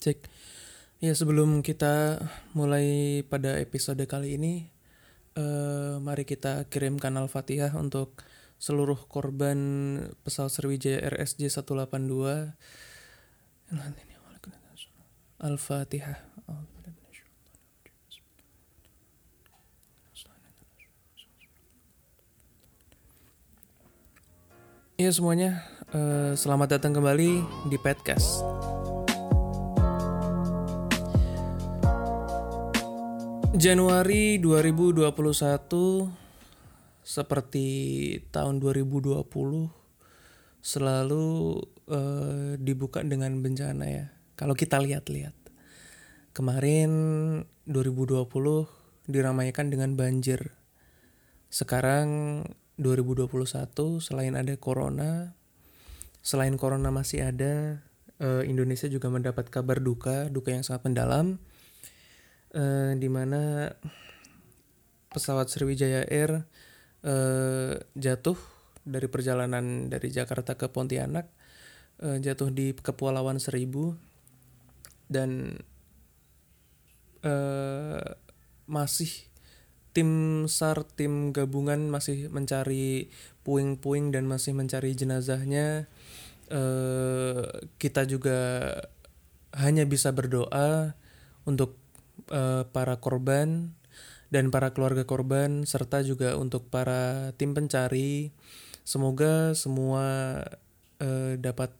Cek. Ya sebelum kita mulai pada episode kali ini, eh, mari kita kirimkan Al-Fatihah untuk seluruh korban pesawat Sriwijaya RSJ 182. Al-Fatihah. Ya semuanya, eh, selamat datang kembali di podcast. Januari 2021 seperti tahun 2020 selalu eh, dibuka dengan bencana ya. Kalau kita lihat-lihat. Kemarin 2020 diramaikan dengan banjir. Sekarang 2021 selain ada corona, selain corona masih ada, eh, Indonesia juga mendapat kabar duka, duka yang sangat mendalam eh, di mana pesawat Sriwijaya Air eh, jatuh dari perjalanan dari Jakarta ke Pontianak eh, jatuh di Kepulauan Seribu dan eh, masih tim SAR tim gabungan masih mencari puing-puing dan masih mencari jenazahnya. Eh, kita juga hanya bisa berdoa untuk uh, para korban dan para keluarga korban serta juga untuk para tim pencari. Semoga semua uh, dapat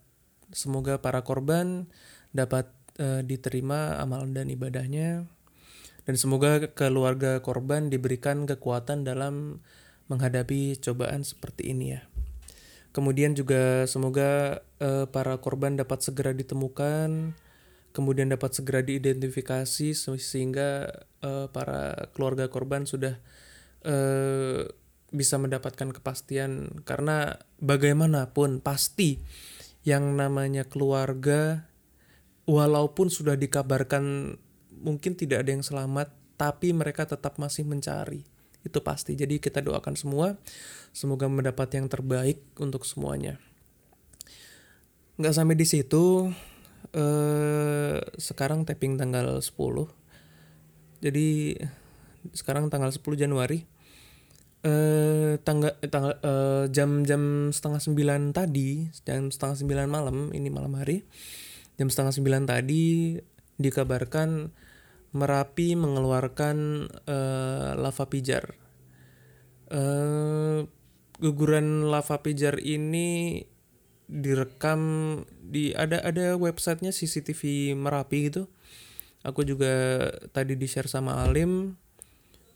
semoga para korban dapat uh, diterima amalan dan ibadahnya dan semoga keluarga korban diberikan kekuatan dalam menghadapi cobaan seperti ini ya. Kemudian juga semoga uh, para korban dapat segera ditemukan kemudian dapat segera diidentifikasi sehingga uh, para keluarga korban sudah uh, bisa mendapatkan kepastian. Karena bagaimanapun pasti yang namanya keluarga walaupun sudah dikabarkan mungkin tidak ada yang selamat tapi mereka tetap masih mencari. Itu pasti. Jadi kita doakan semua semoga mendapat yang terbaik untuk semuanya. Nggak sampai di situ eh sekarang tapping tanggal 10. Jadi sekarang tanggal 10 Januari. Eh tanggal tanggal eh, jam-jam setengah sembilan tadi, jam setengah sembilan malam, ini malam hari. Jam setengah sembilan tadi dikabarkan Merapi mengeluarkan eh, lava pijar. Eh guguran lava pijar ini direkam di ada ada websitenya CCTV Merapi gitu. Aku juga tadi di share sama Alim.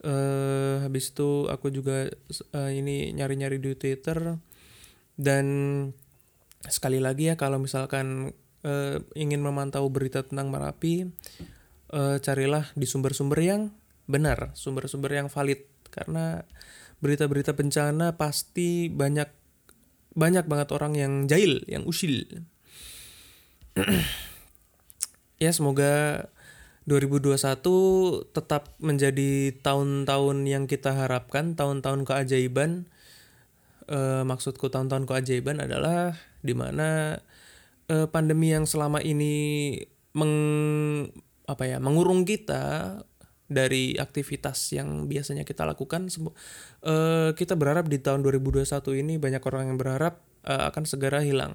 Uh, habis itu aku juga uh, ini nyari-nyari di Twitter. Dan sekali lagi ya kalau misalkan uh, ingin memantau berita tentang Merapi uh, carilah di sumber-sumber yang benar sumber-sumber yang valid. Karena berita-berita bencana pasti banyak banyak banget orang yang jahil, yang usil. ya semoga 2021 tetap menjadi tahun-tahun yang kita harapkan, tahun-tahun keajaiban. E, maksudku tahun-tahun keajaiban adalah di mana e, pandemi yang selama ini meng apa ya mengurung kita dari aktivitas yang biasanya kita lakukan uh, kita berharap di tahun 2021 ini banyak orang yang berharap uh, akan segera hilang.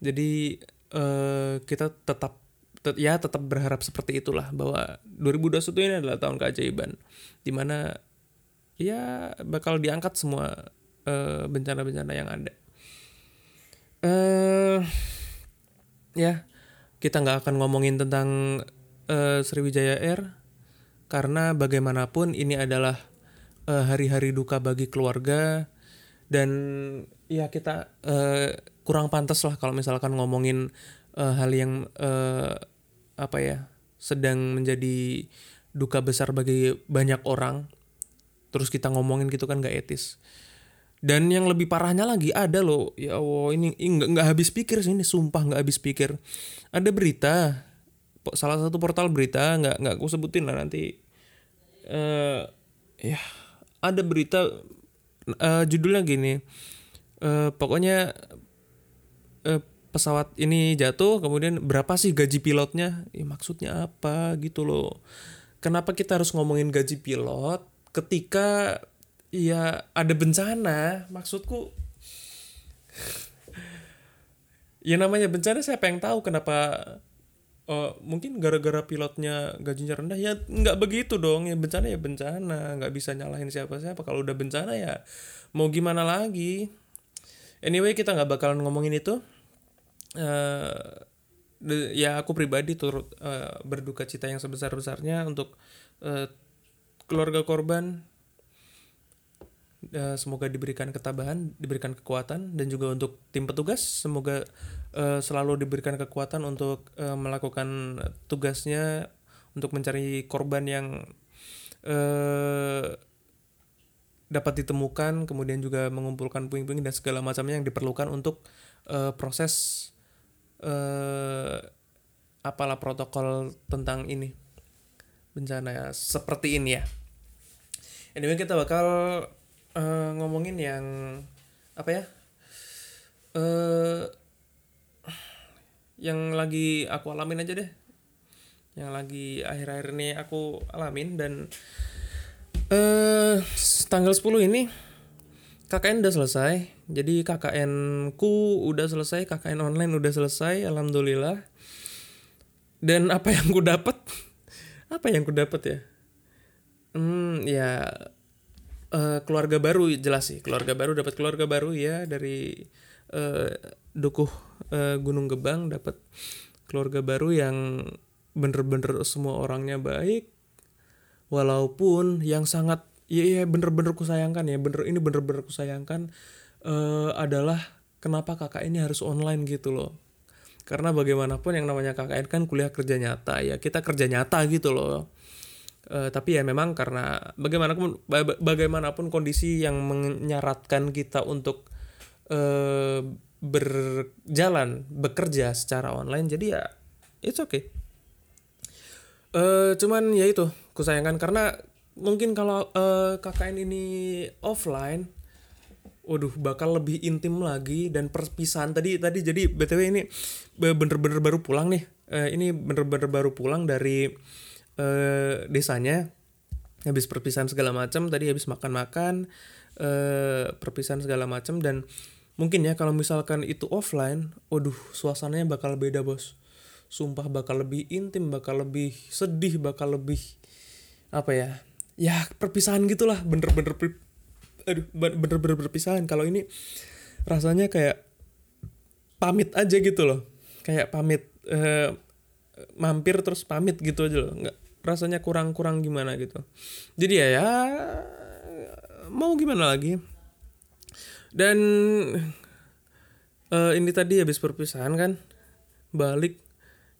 Jadi uh, kita tetap tet ya tetap berharap seperti itulah bahwa 2021 ini adalah tahun keajaiban di mana ya bakal diangkat semua bencana-bencana uh, yang ada. Uh, ya kita nggak akan ngomongin tentang uh, Sriwijaya Air karena bagaimanapun ini adalah eh, hari-hari uh, duka bagi keluarga dan ya kita uh, kurang pantas lah kalau misalkan ngomongin uh, hal yang uh, apa ya sedang menjadi duka besar bagi banyak orang. Terus kita ngomongin gitu kan gak etis. Dan yang lebih parahnya lagi ada loh ya Allah ini nggak habis pikir sih ini sumpah nggak habis pikir. Ada berita salah satu portal berita nggak nggak aku sebutin lah nanti. Uh, ya ada berita uh, judulnya gini. Uh, pokoknya uh, pesawat ini jatuh kemudian berapa sih gaji pilotnya? Ya, maksudnya apa gitu loh. Kenapa kita harus ngomongin gaji pilot ketika ya ada bencana? Maksudku ya namanya bencana siapa yang tahu kenapa uh, mungkin gara-gara pilotnya gajinya rendah ya nggak begitu dong. Ya bencana ya bencana. Nggak bisa nyalahin siapa-siapa. Kalau udah bencana ya mau gimana lagi? Anyway kita nggak bakalan ngomongin itu. Uh, ya aku pribadi turut uh, berduka cita yang sebesar besarnya untuk uh, keluarga korban. Uh, semoga diberikan ketabahan diberikan kekuatan dan juga untuk tim petugas. Semoga uh, selalu diberikan kekuatan untuk uh, melakukan tugasnya untuk mencari korban yang uh, dapat ditemukan kemudian juga mengumpulkan puing-puing dan segala macamnya yang diperlukan untuk uh, proses uh, apalah protokol tentang ini bencana ya seperti ini ya. Anyway kita bakal uh, ngomongin yang apa ya? Yang lagi aku alamin aja deh. Yang lagi akhir-akhir ini aku alamin dan uh, tanggal 10 ini KKN udah selesai. Jadi KKN ku udah selesai, KKN online udah selesai, alhamdulillah. Dan apa yang ku dapat? Apa yang ku dapat ya? Hmm, ya uh, keluarga baru jelas sih. Keluarga baru dapat keluarga baru ya dari uh, dukuh uh, Gunung Gebang dapat keluarga baru yang bener-bener semua orangnya baik. Walaupun yang sangat iya iya bener-bener kusayangkan ya bener ini bener-bener kusayangkan uh, adalah kenapa kakak ini harus online gitu loh karena bagaimanapun yang namanya KKN kan kuliah kerja nyata ya kita kerja nyata gitu loh uh, tapi ya memang karena bagaimanapun bagaimanapun kondisi yang menyaratkan kita untuk uh, berjalan bekerja secara online jadi ya it's okay. Uh, cuman ya itu kusayangkan karena mungkin kalau uh, KKN ini offline waduh bakal lebih intim lagi dan perpisahan. Tadi tadi jadi btw ini bener-bener baru pulang nih. Uh, ini bener-bener baru pulang dari uh, desanya. Habis perpisahan segala macam tadi habis makan-makan uh, perpisahan segala macam dan mungkin ya kalau misalkan itu offline waduh suasananya bakal beda bos. Sumpah bakal lebih intim bakal lebih sedih bakal lebih apa ya ya perpisahan gitulah bener-bener aduh bener-bener perpisahan. Kalau ini rasanya kayak pamit aja gitu loh. Kayak pamit eh, mampir terus pamit gitu aja loh. Nggak rasanya kurang-kurang gimana gitu. Jadi ya ya mau gimana lagi dan eh, ini tadi habis perpisahan kan balik.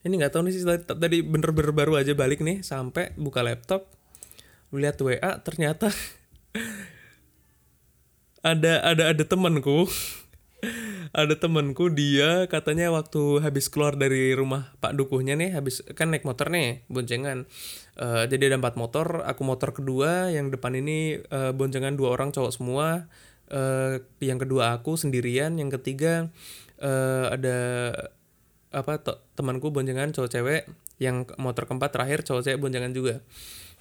Ini nggak tahu nih sih tadi bener-bener baru aja balik nih sampai buka laptop lihat WA ternyata ada ada ada temanku. Ada temanku dia katanya waktu habis keluar dari rumah Pak Dukuhnya nih habis kan naik motor nih boncengan. Uh, jadi ada empat motor aku motor kedua yang depan ini uh, boncengan dua orang cowok semua uh, yang kedua aku sendirian yang ketiga uh, ada apa temanku boncengan cowok cewek yang motor keempat terakhir cowok cewek boncengan juga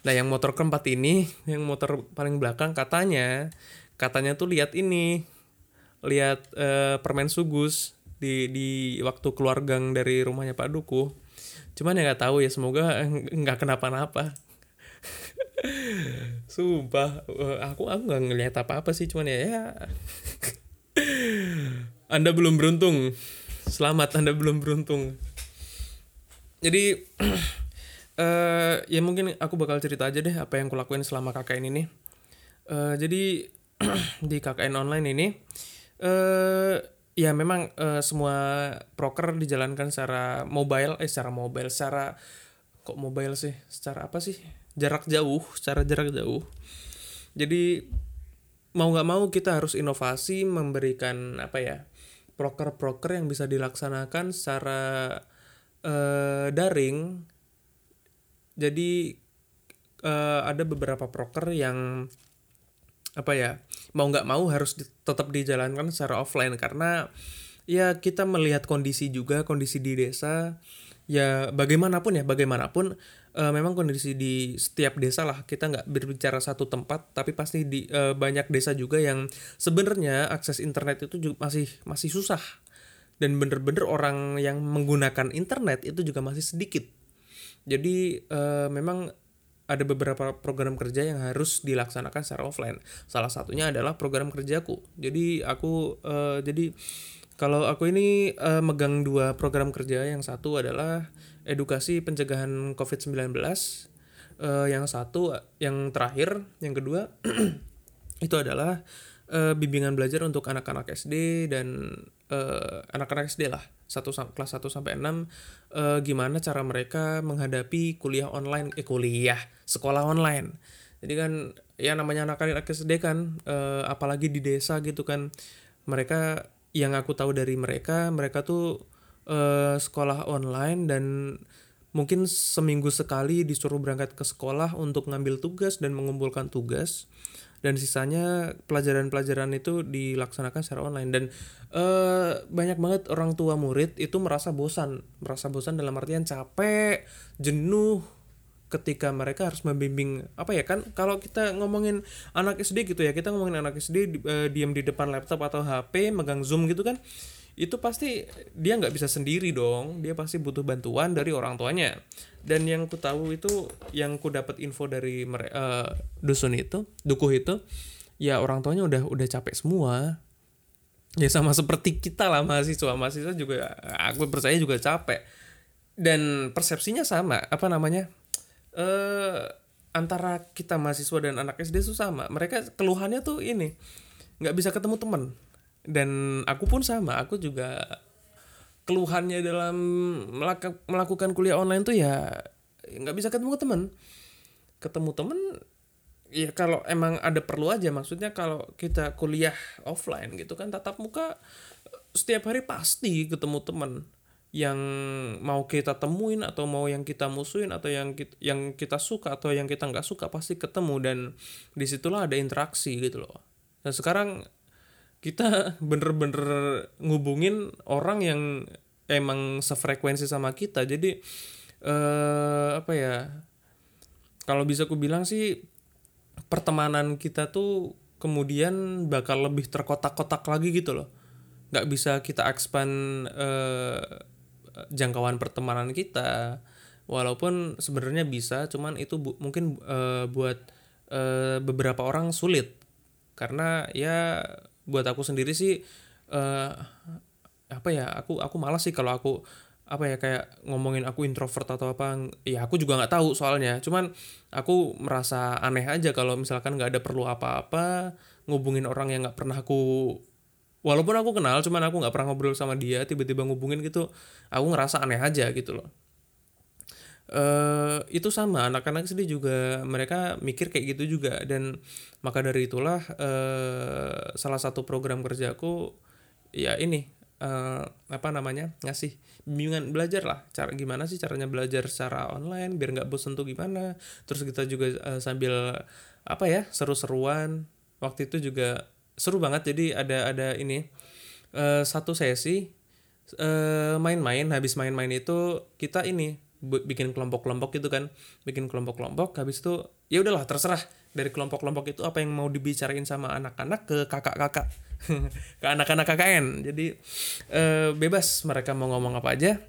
Nah yang motor keempat ini, yang motor paling belakang katanya, katanya tuh lihat ini, lihat uh, permen sugus di di waktu keluar gang dari rumahnya Pak Duku. Cuman ya nggak tahu ya semoga nggak kenapa-napa. Sumpah, uh, aku aku nggak ngelihat apa-apa sih, cuman ya, ya. Anda belum beruntung. Selamat, Anda belum beruntung. Jadi uh, ya mungkin aku bakal cerita aja deh apa yang kulakuin selama KKN ini. Uh, jadi di KKN online ini uh, ya memang uh, semua proker dijalankan secara mobile eh secara mobile secara kok mobile sih secara apa sih jarak jauh secara jarak jauh. Jadi mau nggak mau kita harus inovasi memberikan apa ya proker-proker yang bisa dilaksanakan secara uh, daring. Jadi uh, ada beberapa proker yang apa ya mau nggak mau harus tetap dijalankan secara offline. Karena ya kita melihat kondisi juga kondisi di desa. Ya bagaimanapun ya bagaimanapun uh, memang kondisi di setiap desa lah kita nggak berbicara satu tempat tapi pasti di uh, banyak desa juga yang sebenarnya akses internet itu juga masih masih susah. Dan bener-bener orang yang menggunakan internet itu juga masih sedikit. Jadi uh, memang ada beberapa program kerja yang harus dilaksanakan secara offline. Salah satunya adalah program kerjaku. Jadi aku uh, jadi kalau aku ini uh, megang dua program kerja, yang satu adalah edukasi pencegahan COVID-19, uh, yang satu yang terakhir, yang kedua itu adalah uh, bimbingan belajar untuk anak-anak SD dan uh, anak-anak SD lah, satu kelas 1 sampai 6 uh, gimana cara mereka menghadapi kuliah online eh kuliah, sekolah online. Jadi kan ya namanya anak-anak SD kan uh, apalagi di desa gitu kan mereka yang aku tahu dari mereka mereka tuh uh, sekolah online dan mungkin seminggu sekali disuruh berangkat ke sekolah untuk ngambil tugas dan mengumpulkan tugas. Dan sisanya pelajaran-pelajaran itu dilaksanakan secara online. Dan uh, banyak banget orang tua murid itu merasa bosan. Merasa bosan dalam artian capek jenuh ketika mereka harus membimbing apa ya kan? Kalau kita ngomongin anak SD gitu ya kita ngomongin anak SD uh, diam di depan laptop atau HP megang zoom gitu kan itu pasti dia nggak bisa sendiri dong. Dia pasti butuh bantuan dari orang tuanya. Dan yang ku tahu itu yang ku dapat info dari uh, dusun itu dukuh itu ya orang tuanya udah udah capek semua. Ya sama seperti kita lah mahasiswa. Mahasiswa juga aku percaya juga capek. Dan persepsinya sama apa namanya uh, antara kita mahasiswa dan anak SD itu sama. Mereka keluhannya tuh ini nggak bisa ketemu teman dan aku pun sama aku juga keluhannya dalam melakukan kuliah online tuh ya nggak bisa ketemu teman ketemu teman ya kalau emang ada perlu aja maksudnya kalau kita kuliah offline gitu kan tatap muka setiap hari pasti ketemu teman yang mau kita temuin atau mau yang kita musuhin atau yang kita, yang kita suka atau yang kita nggak suka pasti ketemu dan di situlah ada interaksi gitu loh. Nah sekarang kita bener-bener ngubungin orang yang emang sefrekuensi sama kita. Jadi eh, apa ya kalau bisa aku bilang sih pertemanan kita tuh kemudian bakal lebih terkotak-kotak lagi gitu loh. Nggak bisa kita expand eh, jangkauan pertemanan kita. Walaupun sebenarnya bisa cuman itu bu mungkin uh, buat uh, beberapa orang sulit. Karena ya buat aku sendiri sih uh, apa ya aku aku malas sih kalau aku apa ya kayak ngomongin aku introvert atau apa ya aku juga nggak tahu soalnya. Cuman aku merasa aneh aja kalau misalkan nggak ada perlu apa-apa ngubungin orang yang nggak pernah aku walaupun aku kenal cuman aku nggak pernah ngobrol sama dia tiba-tiba ngubungin gitu aku ngerasa aneh aja gitu loh Uh, itu sama anak-anak sendiri juga mereka mikir kayak gitu juga. Dan maka dari itulah uh, salah satu program kerjaku ya ini uh, apa namanya ngasih bimbingan belajar lah. Cara gimana sih caranya belajar secara online biar nggak bosan tuh gimana? Terus kita juga uh, sambil apa ya seru-seruan. Waktu itu juga seru banget jadi ada ada ini uh, satu sesi uh, main-main habis main-main itu kita ini bikin kelompok-kelompok gitu kan bikin kelompok-kelompok habis itu ya udahlah terserah dari kelompok-kelompok itu apa yang mau dibicarain sama anak-anak ke kakak-kakak ke anak-anak KKN jadi uh, bebas mereka mau ngomong apa aja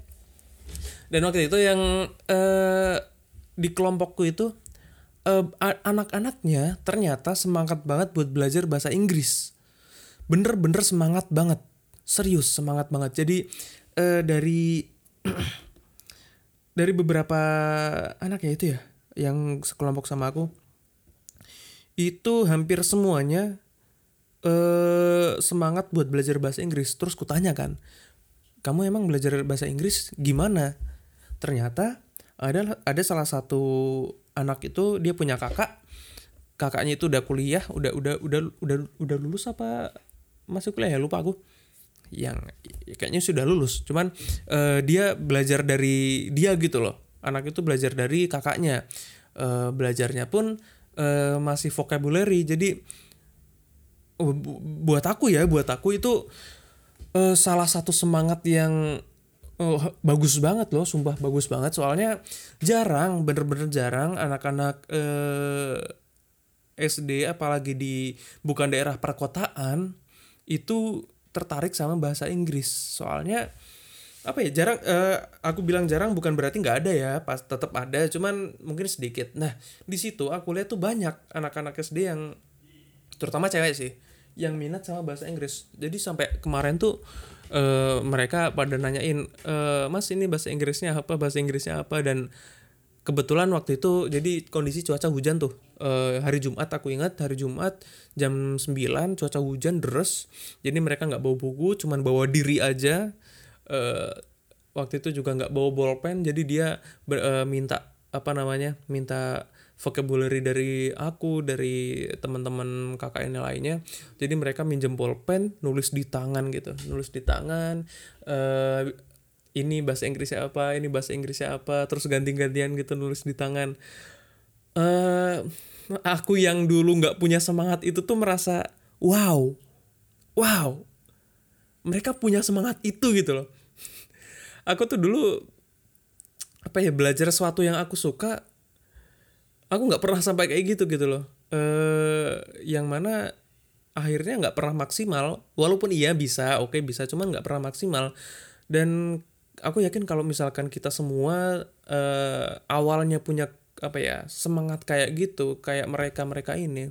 dan waktu itu yang uh, di kelompokku itu uh, anak-anaknya ternyata semangat banget buat belajar bahasa Inggris. Bener-bener semangat banget. Serius semangat banget. Jadi uh, dari dari beberapa anak ya itu ya yang sekelompok sama aku itu hampir semuanya uh, semangat buat belajar bahasa Inggris. Terus kutanya kan, kamu emang belajar bahasa Inggris gimana? Ternyata ada ada salah satu anak itu dia punya kakak kakaknya itu udah kuliah udah udah udah udah udah lulus apa masih kuliah ya lupa aku yang ya kayaknya sudah lulus. Cuman uh, dia belajar dari dia gitu loh. Anak itu belajar dari kakaknya. Uh, belajarnya pun uh, masih vocabulary. Jadi uh, buat aku ya buat aku itu uh, salah satu semangat yang uh, bagus banget loh. Sumpah bagus banget. Soalnya jarang bener-bener jarang anak-anak uh, SD apalagi di bukan daerah perkotaan itu tertarik sama bahasa Inggris. Soalnya apa ya jarang uh, aku bilang jarang bukan berarti nggak ada ya pas tetap ada cuman mungkin sedikit. Nah di situ aku lihat tuh banyak anak-anak SD yang terutama cewek sih yang minat sama bahasa Inggris. Jadi sampai kemarin tuh uh, mereka pada nanyain uh, mas ini bahasa Inggrisnya apa bahasa Inggrisnya apa? Dan kebetulan waktu itu jadi kondisi cuaca hujan tuh uh, hari Jumat aku ingat hari Jumat jam 9 cuaca hujan deres jadi mereka nggak bawa buku cuman bawa diri aja. Uh, waktu itu juga nggak bawa bolpen jadi dia ber, uh, minta apa namanya minta vocabulary dari aku dari teman-teman kakak ini lainnya. Jadi mereka minjem bolpen nulis di tangan gitu nulis di tangan uh, ini bahasa Inggrisnya apa ini bahasa Inggrisnya apa terus ganti-gantian gitu nulis di tangan uh, aku yang dulu nggak punya semangat itu tuh merasa wow wow mereka punya semangat itu gitu loh. Aku tuh dulu apa ya belajar sesuatu yang aku suka aku nggak pernah sampai kayak gitu gitu loh. Eh yang mana akhirnya nggak pernah maksimal walaupun iya bisa oke okay, bisa cuman nggak pernah maksimal. Dan aku yakin kalau misalkan kita semua eh, awalnya punya apa ya semangat kayak gitu kayak mereka mereka ini.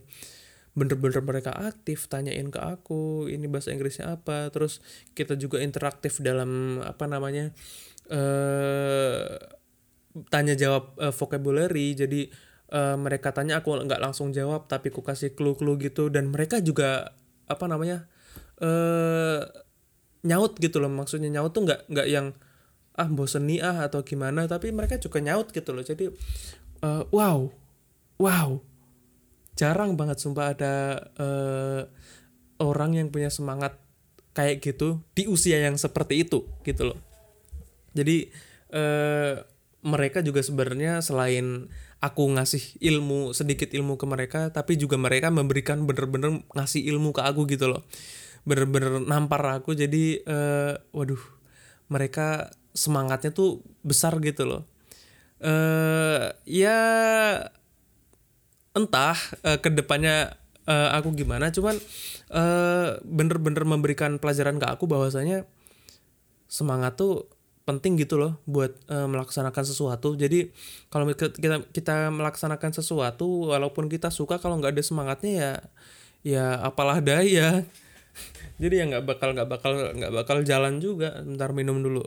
Bener-bener mereka aktif tanyain ke aku ini bahasa Inggrisnya apa. Terus kita juga interaktif dalam apa namanya eh tanya jawab uh, vocabulary. Jadi uh, mereka tanya aku nggak langsung jawab tapi aku kasih clue-clue gitu. Dan mereka juga apa namanya eh nyaut gitu loh. Maksudnya nyaut tuh nggak nggak yang ah bosen nih ah atau gimana. Tapi mereka juga nyaut gitu loh. Jadi uh, wow. Wow. Jarang banget sumpah ada uh, orang yang punya semangat kayak gitu di usia yang seperti itu gitu loh. Jadi uh, mereka juga sebenarnya selain aku ngasih ilmu sedikit ilmu ke mereka tapi juga mereka memberikan bener-bener ngasih ilmu ke aku gitu loh. Bener-bener nampar aku jadi uh, waduh mereka semangatnya tuh besar gitu loh uh, ya entah uh, ke depannya uh, aku gimana. Cuman bener-bener uh, memberikan pelajaran ke aku bahwasanya semangat tuh penting gitu loh buat uh, melaksanakan sesuatu. Jadi kalau kita kita melaksanakan sesuatu walaupun kita suka kalau nggak ada semangatnya ya ya apalah daya. Jadi ya nggak bakal nggak bakal nggak bakal jalan juga. Ntar minum dulu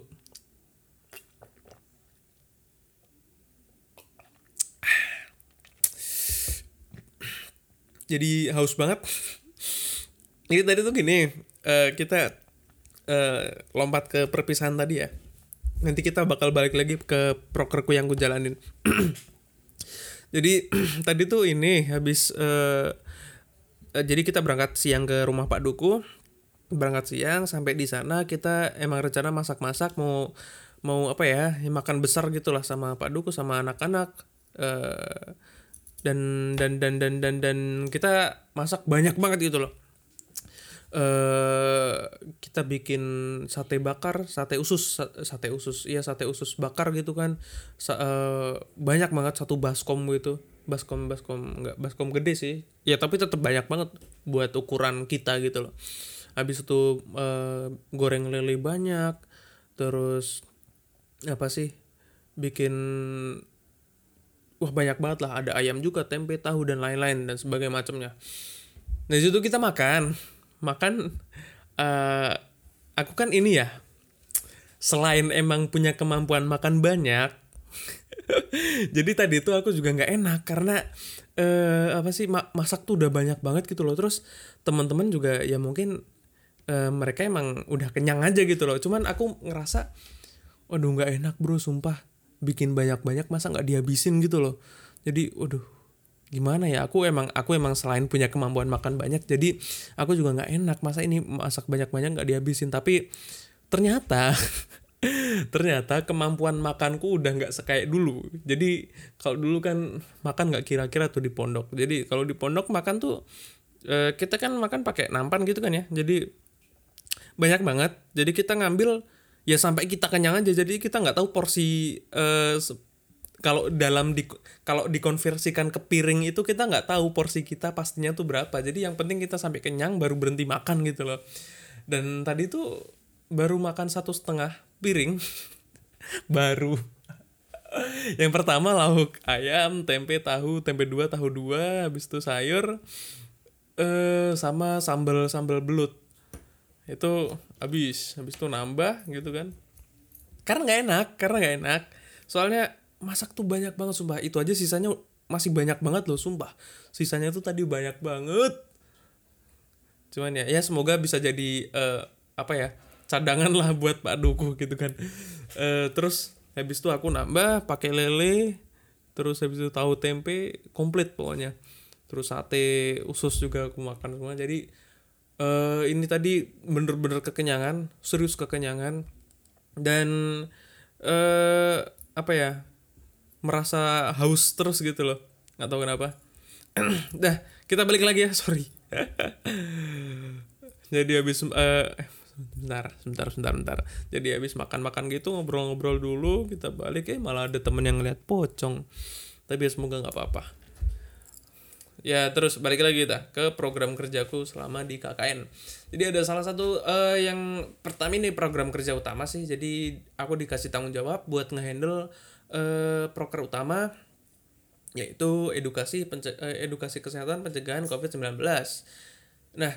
jadi haus banget. Ini tadi tuh gini uh, kita uh, lompat ke perpisahan tadi ya. Nanti kita bakal balik lagi ke prokerku yang gue jalanin. Jadi tadi tuh ini habis uh, uh, jadi kita berangkat siang ke rumah Pak Duku. Berangkat siang sampai di sana kita emang rencana masak-masak mau mau apa ya makan besar gitulah sama Pak Duku sama anak-anak uh, dan dan dan dan dan dan kita masak banyak banget gitu loh. Uh, kita bikin sate bakar sate usus sate usus iya sate usus bakar gitu kan. Sa uh, banyak banget satu baskom gitu. Baskom baskom nggak baskom gede sih. Ya tapi tetap banyak banget buat ukuran kita gitu loh. Habis itu uh, goreng lele banyak. Terus apa sih bikin wah banyak banget lah. Ada ayam juga tempe tahu dan lain-lain dan sebagainya macamnya. Nah situ kita makan. Makan uh, aku kan ini ya selain emang punya kemampuan makan banyak jadi tadi itu aku juga nggak enak karena uh, apa sih masak tuh udah banyak banget gitu loh. Terus teman-teman juga ya mungkin uh, mereka emang udah kenyang aja gitu loh. Cuman aku ngerasa waduh nggak enak bro sumpah bikin banyak-banyak masa nggak dihabisin gitu loh. Jadi waduh gimana ya? Aku emang aku emang selain punya kemampuan makan banyak jadi aku juga nggak enak masa ini masak banyak-banyak nggak dihabisin? Tapi ternyata ternyata kemampuan makanku udah nggak sekayak dulu. Jadi kalau dulu kan makan nggak kira-kira tuh di pondok. Jadi kalau di pondok makan tuh eh, kita kan makan pakai nampan gitu kan ya? Jadi banyak banget. Jadi kita ngambil ya sampai kita kenyang aja. Jadi kita nggak tahu porsi se- kalau dalam di kalau dikonversikan ke piring itu kita nggak tahu porsi kita pastinya tuh berapa. Jadi yang penting kita sampai kenyang baru berhenti makan gitu loh. Dan tadi tuh baru makan satu setengah piring baru. Yang pertama lauk ayam tempe tahu tempe dua tahu dua habis itu sayur eh sama sambal sambal belut. Itu habis habis itu nambah gitu kan. Karena nggak enak karena nggak enak. Soalnya masak tuh banyak banget sumpah. Itu aja sisanya masih banyak banget loh sumpah. Sisanya tuh tadi banyak banget. Cuman ya ya semoga bisa jadi eh, apa ya cadangan lah buat Pak Duku gitu kan. Eh, terus habis itu aku nambah pakai lele terus habis itu tahu tempe komplit pokoknya. Terus sate usus juga aku makan semua. Jadi eh ini tadi bener-bener kekenyangan serius kekenyangan. Dan eh apa ya merasa haus terus gitu loh. Nggak tahu kenapa. Dah kita balik lagi ya sorry. Jadi habis eh sebentar sebentar sebentar sebentar. Jadi habis makan makan gitu ngobrol-ngobrol dulu kita balik eh malah ada temen yang ngeliat pocong. Tapi ya semoga nggak apa-apa ya terus balik lagi kita ke program kerjaku selama di KKN jadi ada salah satu eh, yang pertama ini program kerja utama sih. Jadi aku dikasih tanggung jawab buat ngehandle eh, proker utama yaitu edukasi pence- eh, edukasi kesehatan pencegahan COVID-19 nah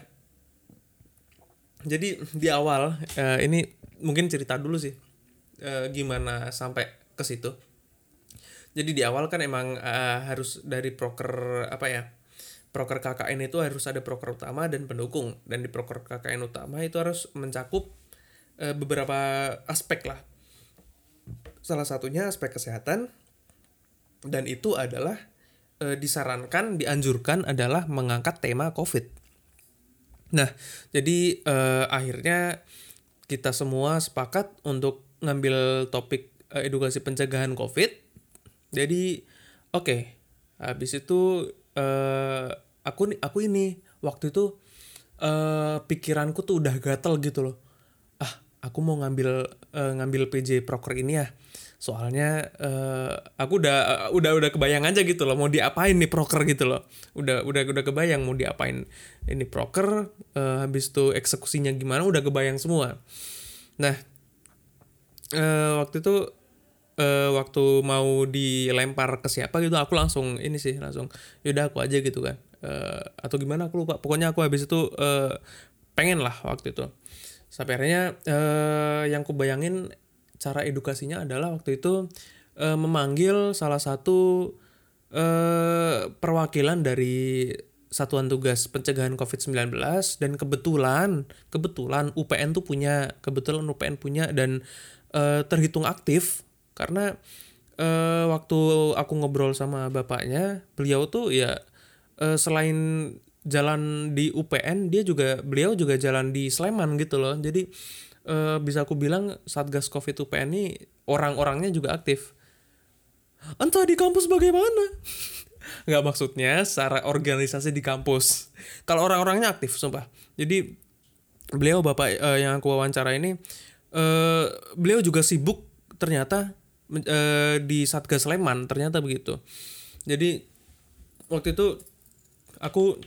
jadi di awal eh, ini mungkin cerita dulu sih eh, gimana sampai ke situ jadi di awal kan emang eh, harus dari proker apa ya proker KKN itu harus ada proker utama dan pendukung. Dan di proker KKN utama itu harus mencakup eh, beberapa aspek lah. Salah satunya aspek kesehatan dan itu adalah eh, disarankan dianjurkan adalah mengangkat tema COVID. Nah, jadi eh, akhirnya kita semua sepakat untuk ngambil topik eh, edukasi pencegahan COVID. Jadi, oke, habis itu eh, aku aku ini waktu itu eh, pikiranku tuh udah gatel gitu loh. Ah, aku mau ngambil eh, ngambil PJ Proker ini ya. Soalnya eh, aku udah udah udah kebayang aja gitu loh mau diapain nih proker gitu loh. Udah udah udah kebayang mau diapain ini proker eh, habis itu eksekusinya gimana udah kebayang semua. Nah, eh, waktu itu eh, waktu mau dilempar ke siapa gitu aku langsung ini sih langsung yaudah aku aja gitu kan. Eh, atau gimana aku lupa. Pokoknya aku habis itu eh, pengen lah waktu itu. Sampai akhirnya eh, yang ku bayangin cara edukasinya adalah waktu itu eh, memanggil salah satu eh, perwakilan dari Satuan Tugas Pencegahan COVID-19 dan kebetulan kebetulan UPN tuh punya kebetulan UPN punya dan eh, terhitung aktif karena eh, waktu aku ngobrol sama bapaknya beliau tuh ya eh, selain jalan di UPN dia juga beliau juga jalan di Sleman gitu loh jadi eh, bisa aku bilang Satgas Covid UPN ini orang-orangnya juga aktif. Entah di kampus bagaimana? Nggak maksudnya secara organisasi di kampus. Kalau orang-orangnya aktif, sumpah. Jadi beliau bapak eh, yang aku wawancara ini, eh, beliau juga sibuk ternyata eh, di Satgas Sleman ternyata begitu. Jadi waktu itu aku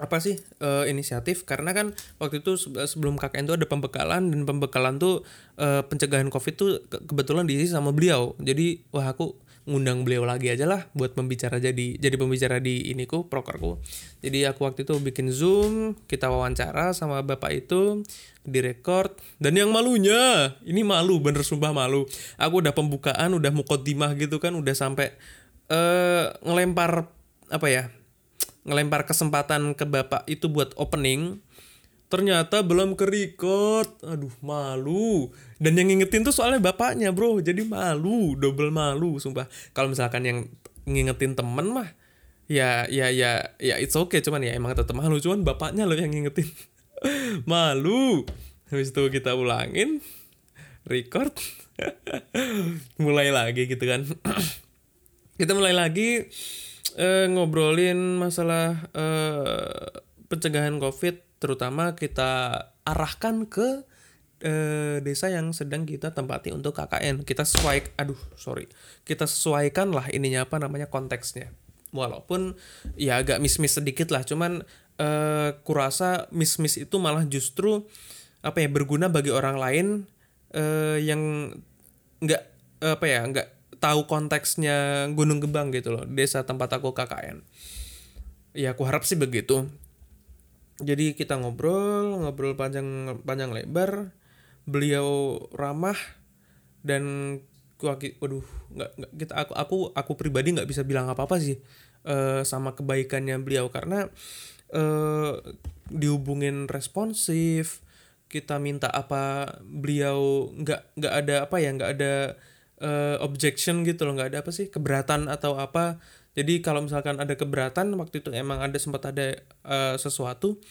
apa sih eh, inisiatif karena kan waktu itu se- sebelum KKN itu ada pembekalan dan pembekalan tuh eh, pencegahan covid tuh ke- kebetulan diisi sama beliau jadi wah aku ngundang beliau lagi aja lah buat pembicara jadi jadi pembicara di iniku prokerku. Jadi aku waktu itu bikin zoom kita wawancara sama bapak itu direkord dan yang malunya ini malu bener sumpah malu. Aku udah pembukaan udah mukodimah gitu kan udah sampai eh ngelempar apa ya ngelempar kesempatan ke bapak itu buat opening ternyata belum ke record aduh malu. Dan yang ngingetin tuh soalnya bapaknya bro. Jadi malu double malu sumpah. Kalau misalkan yang ngingetin temen mah ya ya ya ya it's okay. Cuman ya emang tetap malu. Cuman bapaknya loh yang ngingetin. Malu. Habis itu kita ulangin. Record. Mulai lagi gitu kan. Kita mulai lagi eh, ngobrolin masalah eh, pencegahan covid terutama kita arahkan ke eh, desa yang sedang kita tempati untuk KKN kita sesuai aduh sorry. Kita sesuaikan lah ininya apa namanya konteksnya. Walaupun ya agak miss-miss sedikit lah. Cuman eh, kurasa miss-miss itu malah justru apa ya berguna bagi orang lain eh, yang nggak apa ya nggak tahu konteksnya Gunung Gebang gitu loh desa tempat aku KKN ya aku harap sih begitu jadi kita ngobrol ngobrol panjang panjang lebar beliau ramah dan waduh nggak nggak kita aku aku aku pribadi nggak bisa bilang apa apa sih uh, sama kebaikannya beliau. Karena uh, dihubungin responsif kita minta apa beliau nggak nggak ada apa ya nggak ada uh, objection gitu loh nggak ada apa sih keberatan atau apa jadi kalau misalkan ada keberatan waktu itu emang ada sempat ada uh, sesuatu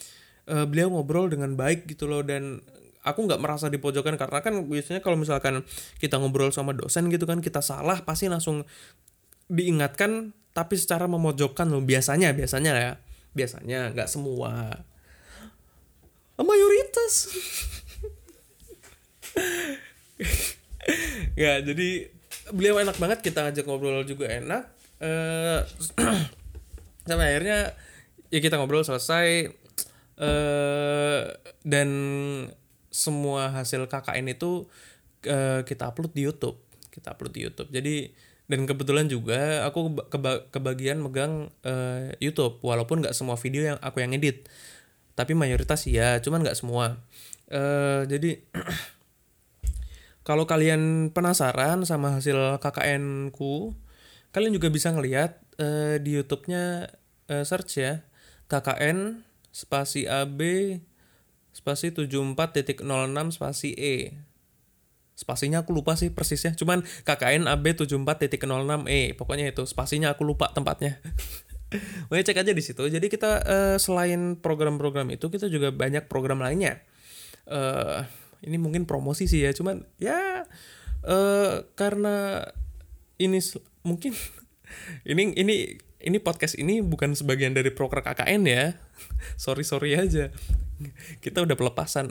uh, beliau ngobrol dengan baik gitu loh. Dan aku nggak merasa dipojokkan karena kan biasanya kalau misalkan kita ngobrol sama dosen gitu kan kita salah pasti langsung diingatkan tapi secara memojokkan loh. Biasanya biasanya ya. Biasanya nggak semua. Mayoritas. Ya jadi beliau enak banget kita ngajak ngobrol juga enak uh, sampai akhirnya ya kita ngobrol selesai. Uh, dan semua hasil KKN itu uh, kita upload di YouTube. Kita upload di YouTube. Jadi dan kebetulan juga aku keba kebagian megang uh, YouTube. Walaupun nggak semua video yang aku yang edit tapi mayoritas ya cuman nggak semua. Uh, jadi kalau kalian penasaran sama hasil KKN ku kalian juga bisa ngelihat uh, di YouTube-nya uh, search ya. KKN spasi AB spasi 74.06 spasi E. Spasinya aku lupa sih persisnya. Cuman KKN AB 74.06 E. Pokoknya itu spasinya aku lupa tempatnya. Boleh cek aja di situ. Jadi kita uh, selain program-program itu kita juga banyak program lainnya. Uh, ini mungkin promosi sih ya, cuman ya uh, karena ini mungkin ini ini ini podcast ini bukan sebagian dari proker KKN ya. Sorry sorry aja. Kita udah pelepasan.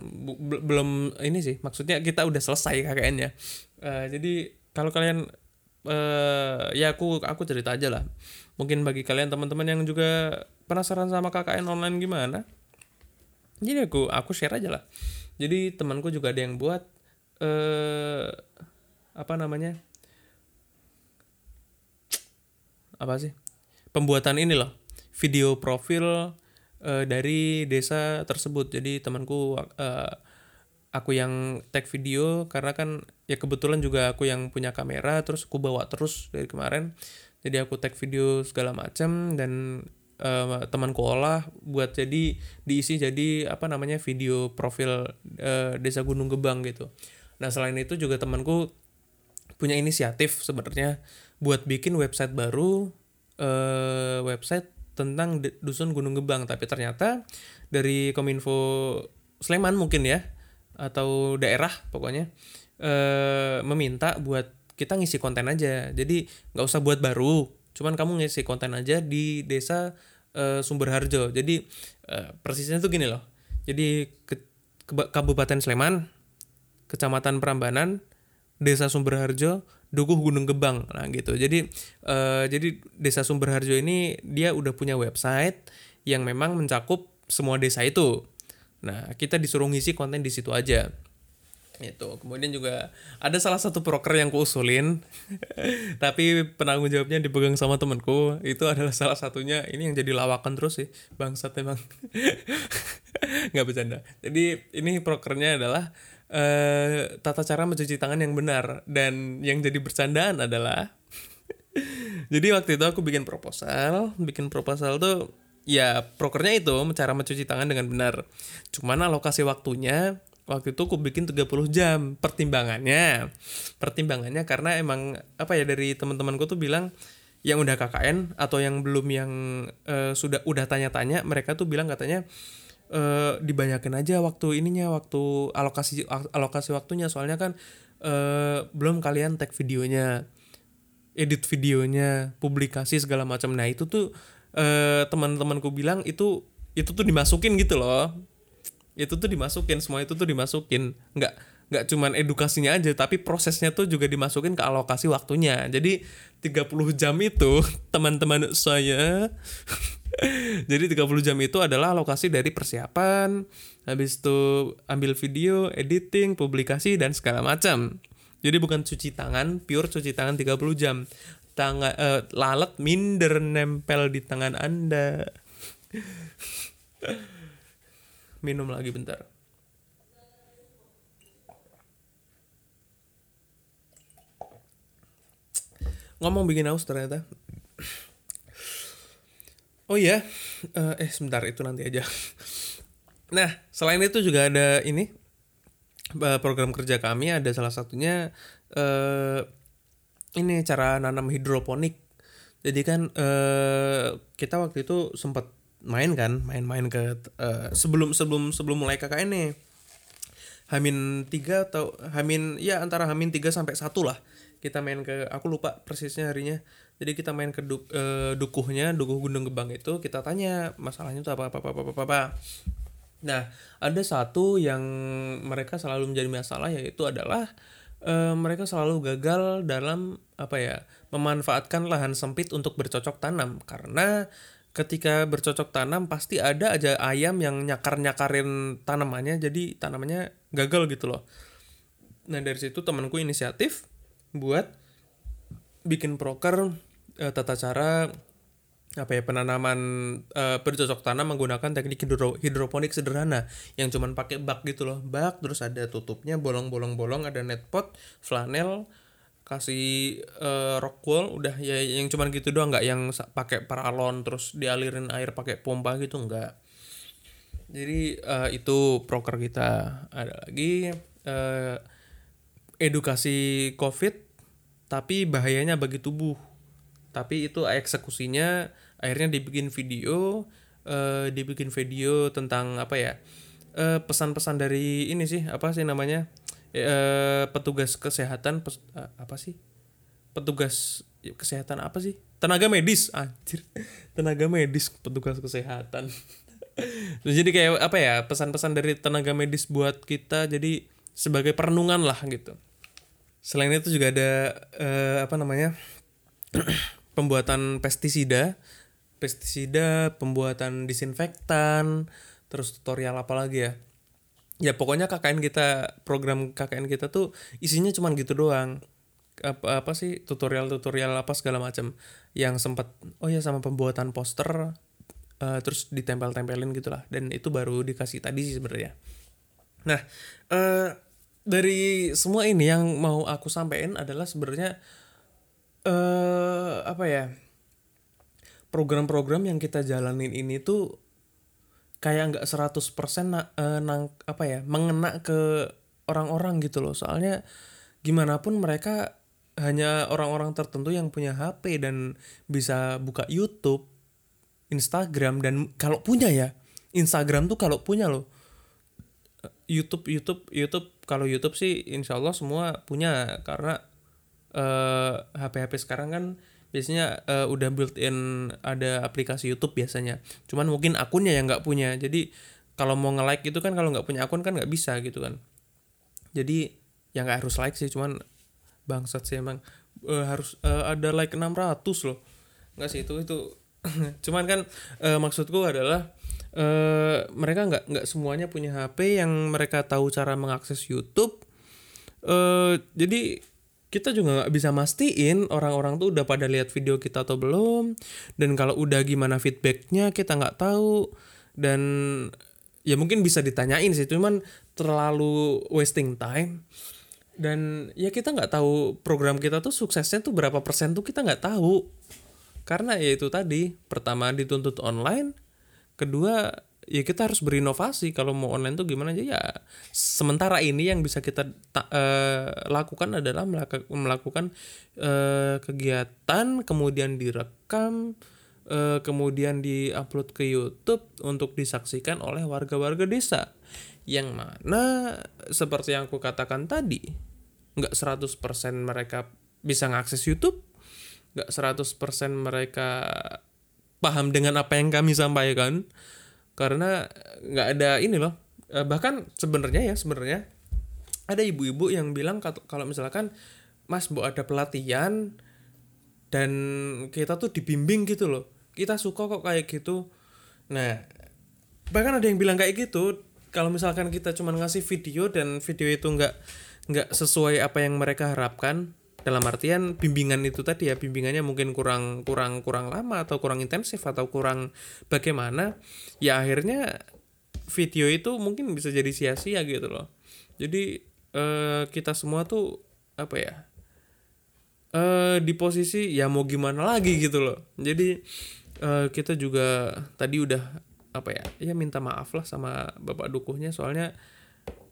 Belum ini sih. Maksudnya kita udah selesai KKN ya. Uh, jadi kalau kalian uh, ya aku aku cerita aja lah. Mungkin bagi kalian teman-teman yang juga penasaran sama KKN online gimana? Jadi aku aku share aja lah. Jadi temanku juga ada yang buat uh, apa namanya apa sih? Pembuatan ini loh video profil uh, dari desa tersebut. Jadi temanku uh, aku yang tag video karena kan ya kebetulan juga aku yang punya kamera terus aku bawa terus dari kemarin. Jadi aku tag video segala macam dan uh, temanku olah buat jadi diisi jadi apa namanya video profil uh, desa Gunung Gebang gitu. Nah selain itu juga temanku punya inisiatif sebenarnya buat bikin website baru uh, website tentang dusun Gunung Gebang. Tapi ternyata dari Kominfo Sleman mungkin ya atau daerah pokoknya uh, meminta buat kita ngisi konten aja. Jadi nggak usah buat baru cuman kamu ngisi konten aja di desa uh, Sumber Harjo jadi uh, persisnya tuh gini loh. Jadi ke, ke Kabupaten Sleman Kecamatan Prambanan Desa Sumber Harjo Dukuh Gunung Gebang. Nah gitu. Jadi uh, jadi desa Sumber Harjo ini dia udah punya website yang memang mencakup semua desa itu. Nah kita disuruh ngisi konten di situ aja. Itu kemudian juga ada salah satu broker yang kuusulin tapi penanggung jawabnya dipegang sama temanku. Itu adalah salah satunya. Ini yang jadi lawakan terus sih. Bangsat emang. Nggak bercanda. Jadi ini brokernya adalah uh, tata cara mencuci tangan yang benar dan yang jadi bercandaan adalah jadi waktu itu aku bikin proposal bikin proposal tuh ya prokernya itu cara mencuci tangan dengan benar. Cuman alokasi waktunya waktu itu aku bikin 30 jam pertimbangannya. Pertimbangannya karena emang apa ya dari teman-temanku tuh bilang yang udah KKN atau yang belum yang uh, sudah udah tanya-tanya mereka tuh bilang katanya uh, dibanyakin aja waktu ininya waktu alokasi alokasi waktunya. Soalnya kan uh, belum kalian tag videonya edit videonya publikasi segala macam. Nah itu tuh uh, teman-temanku bilang itu itu tuh dimasukin gitu loh. Itu tuh dimasukin semua itu tuh dimasukin. Nggak nggak cuman edukasinya aja tapi prosesnya tuh juga dimasukin ke alokasi waktunya. Jadi 30 jam itu teman-teman saya jadi 30 jam itu adalah alokasi dari persiapan habis itu ambil video editing publikasi dan segala macam. Jadi bukan cuci tangan pure cuci tangan 30 jam. Tangan eh, lalat minder nempel di tangan anda. Minum lagi bentar ngomong bikin haus ternyata. Oh iya eh, eh sebentar itu nanti aja. Nah selain itu juga ada ini eh, program kerja kami ada salah satunya eh ini cara nanam hidroponik. Jadi kan eh kita waktu itu sempat main kan main-main ke eh, sebelum sebelum sebelum mulai KKN nih Hamin tiga atau Hamin ya antara Hamin 3 sampai satu lah kita main ke aku lupa persisnya harinya jadi kita main ke du, eh, dukuhnya dukuh Gunung Gebang itu kita tanya masalahnya itu apa apa apa apa apa, apa. nah ada satu yang mereka selalu menjadi masalah yaitu adalah eh, mereka selalu gagal dalam apa ya memanfaatkan lahan sempit untuk bercocok tanam karena ketika bercocok tanam pasti ada aja ayam yang nyakar-nyakarin tanamannya jadi tanamannya gagal gitu loh. Nah dari situ temanku inisiatif buat bikin proker eh, tata cara apa ya penanaman eh, bercocok tanam menggunakan teknik hidro, hidroponik sederhana yang cuman pakai bak gitu loh. Bak terus ada tutupnya bolong-bolong-bolong ada net pot flanel kasih uh, rock wool udah ya yang cuman gitu doang nggak yang pakai paralon terus dialirin air pakai pompa gitu nggak. Jadi eh, itu proker kita. Ada lagi eh, edukasi covid tapi bahayanya bagi tubuh. Tapi itu eksekusinya akhirnya dibikin video eh, dibikin video tentang apa ya eh, pesan-pesan dari ini sih apa sih namanya eh, petugas kesehatan pes- eh, apa sih? Petugas kesehatan apa sih? Tenaga medis anjir. Tenaga medis petugas kesehatan. Jadi kayak apa ya pesan-pesan dari tenaga medis buat kita jadi sebagai perenungan lah gitu selain itu juga ada eh, apa namanya pembuatan pestisida. Pestisida pembuatan disinfektan terus tutorial apa lagi ya? Ya pokoknya KKN kita program KKN kita tuh isinya cuman gitu doang. Apa apa sih tutorial tutorial apa segala macam yang sempat oh ya sama pembuatan poster eh, terus ditempel-tempelin gitulah. Dan itu baru dikasih tadi sih sebenarnya. Nah eh dari semua ini yang mau aku sampaikan adalah sebenarnya eh apa ya program-program yang kita jalanin ini tuh kayak nggak 100% na- eh, nang apa ya mengena ke orang-orang gitu loh. Soalnya gimana pun mereka hanya orang-orang tertentu yang punya HP dan bisa buka YouTube, Instagram dan kalau punya ya Instagram tuh kalau punya loh. Eh, YouTube YouTube YouTube kalau YouTube sih insya Allah semua punya karena eh HP-HP sekarang kan biasanya eh, udah built-in ada aplikasi YouTube biasanya. Cuman mungkin akunnya yang nggak punya. Jadi kalau mau nge-like itu kan kalau nggak punya akun kan nggak bisa gitu kan. Jadi ya nggak harus like sih, cuman bangsat sih emang Eh, harus eh, ada like 600 loh. Nggak sih itu itu. cuman kan eh, maksudku adalah eh mereka nggak nggak semuanya punya HP yang mereka tahu cara mengakses YouTube. eh jadi kita juga nggak bisa mastiin orang-orang tuh udah pada lihat video kita atau belum. Dan kalau udah gimana feedbacknya kita nggak tahu. Dan ya mungkin bisa ditanyain sih cuman terlalu wasting time. Dan ya kita nggak tahu program kita tuh suksesnya tuh berapa persen tuh kita nggak tahu. Karena ya itu tadi pertama dituntut online kedua ya kita harus berinovasi. Kalau mau online tuh gimana aja? Ya sementara ini yang bisa kita ta- eh, lakukan adalah melakukan eh, kegiatan kemudian direkam eh, kemudian diupload ke YouTube untuk disaksikan oleh warga-warga desa. Yang mana seperti yang aku katakan tadi nggak 100% mereka bisa ngakses YouTube nggak 100% mereka paham dengan apa yang kami sampaikan karena nggak ada ini loh. Eh, bahkan sebenarnya ya sebenarnya ada ibu-ibu yang bilang kalau misalkan mas bu ada pelatihan dan kita tuh dibimbing gitu loh. Kita suka kok kayak gitu. Nah bahkan ada yang bilang kayak gitu kalau misalkan kita cuma ngasih video dan video itu nggak nggak sesuai apa yang mereka harapkan dalam artian bimbingan itu tadi ya bimbingannya mungkin kurang kurang kurang lama atau kurang intensif atau kurang bagaimana ya akhirnya video itu mungkin bisa jadi sia-sia gitu loh. Jadi eh, kita semua tuh apa ya eh di posisi ya mau gimana lagi? gitu loh. Jadi eh, kita juga tadi udah apa ya ya minta maaf lah sama bapak dukuhnya soalnya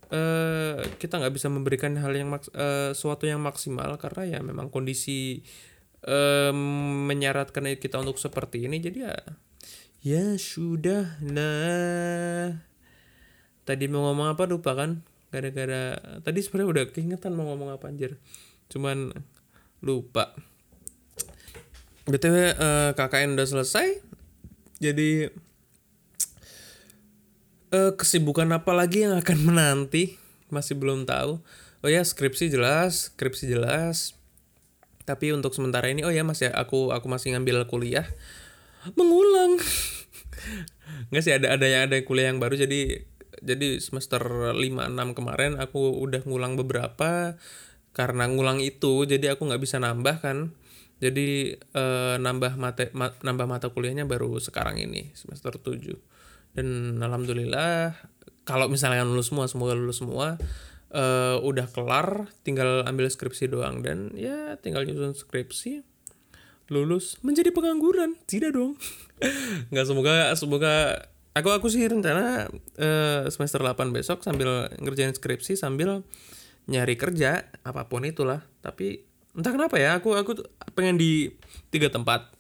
eh kita nggak bisa memberikan hal yang maks eh, suatu yang maksimal karena ya memang kondisi eh, menyaratkan kita untuk seperti ini. Jadi ya ya sudah nah tadi mau ngomong apa? Lupa kan? Gara-gara tadi sebenarnya udah keingetan mau ngomong apa anjir. Cuman lupa. Btw eh, KKN udah selesai. Jadi eh, kesibukan apa lagi yang akan menanti? Masih belum tahu. Oh ya skripsi jelas skripsi jelas. Tapi untuk sementara ini oh ya mas ya aku aku masih ngambil kuliah. Mengulang. Nggak sih ada ada yang ada kuliah yang baru. Jadi jadi semester 5 6 kemarin aku udah ngulang beberapa. Karena ngulang itu jadi aku nggak bisa nambah kan. Jadi eh, nambah mata ma- nambah mata kuliahnya baru sekarang ini semester 7 dan alhamdulillah kalau misalnya lulus semua semoga lulus semua eh, udah kelar tinggal ambil skripsi doang. Dan ya tinggal nyusun skripsi lulus. Menjadi pengangguran? Tidak dong. Nggak semoga semoga aku aku sih rencana eh, semester 8 besok sambil ngerjain skripsi sambil nyari kerja apa pun itulah. Tapi entah kenapa ya aku aku pengen di tiga tempat.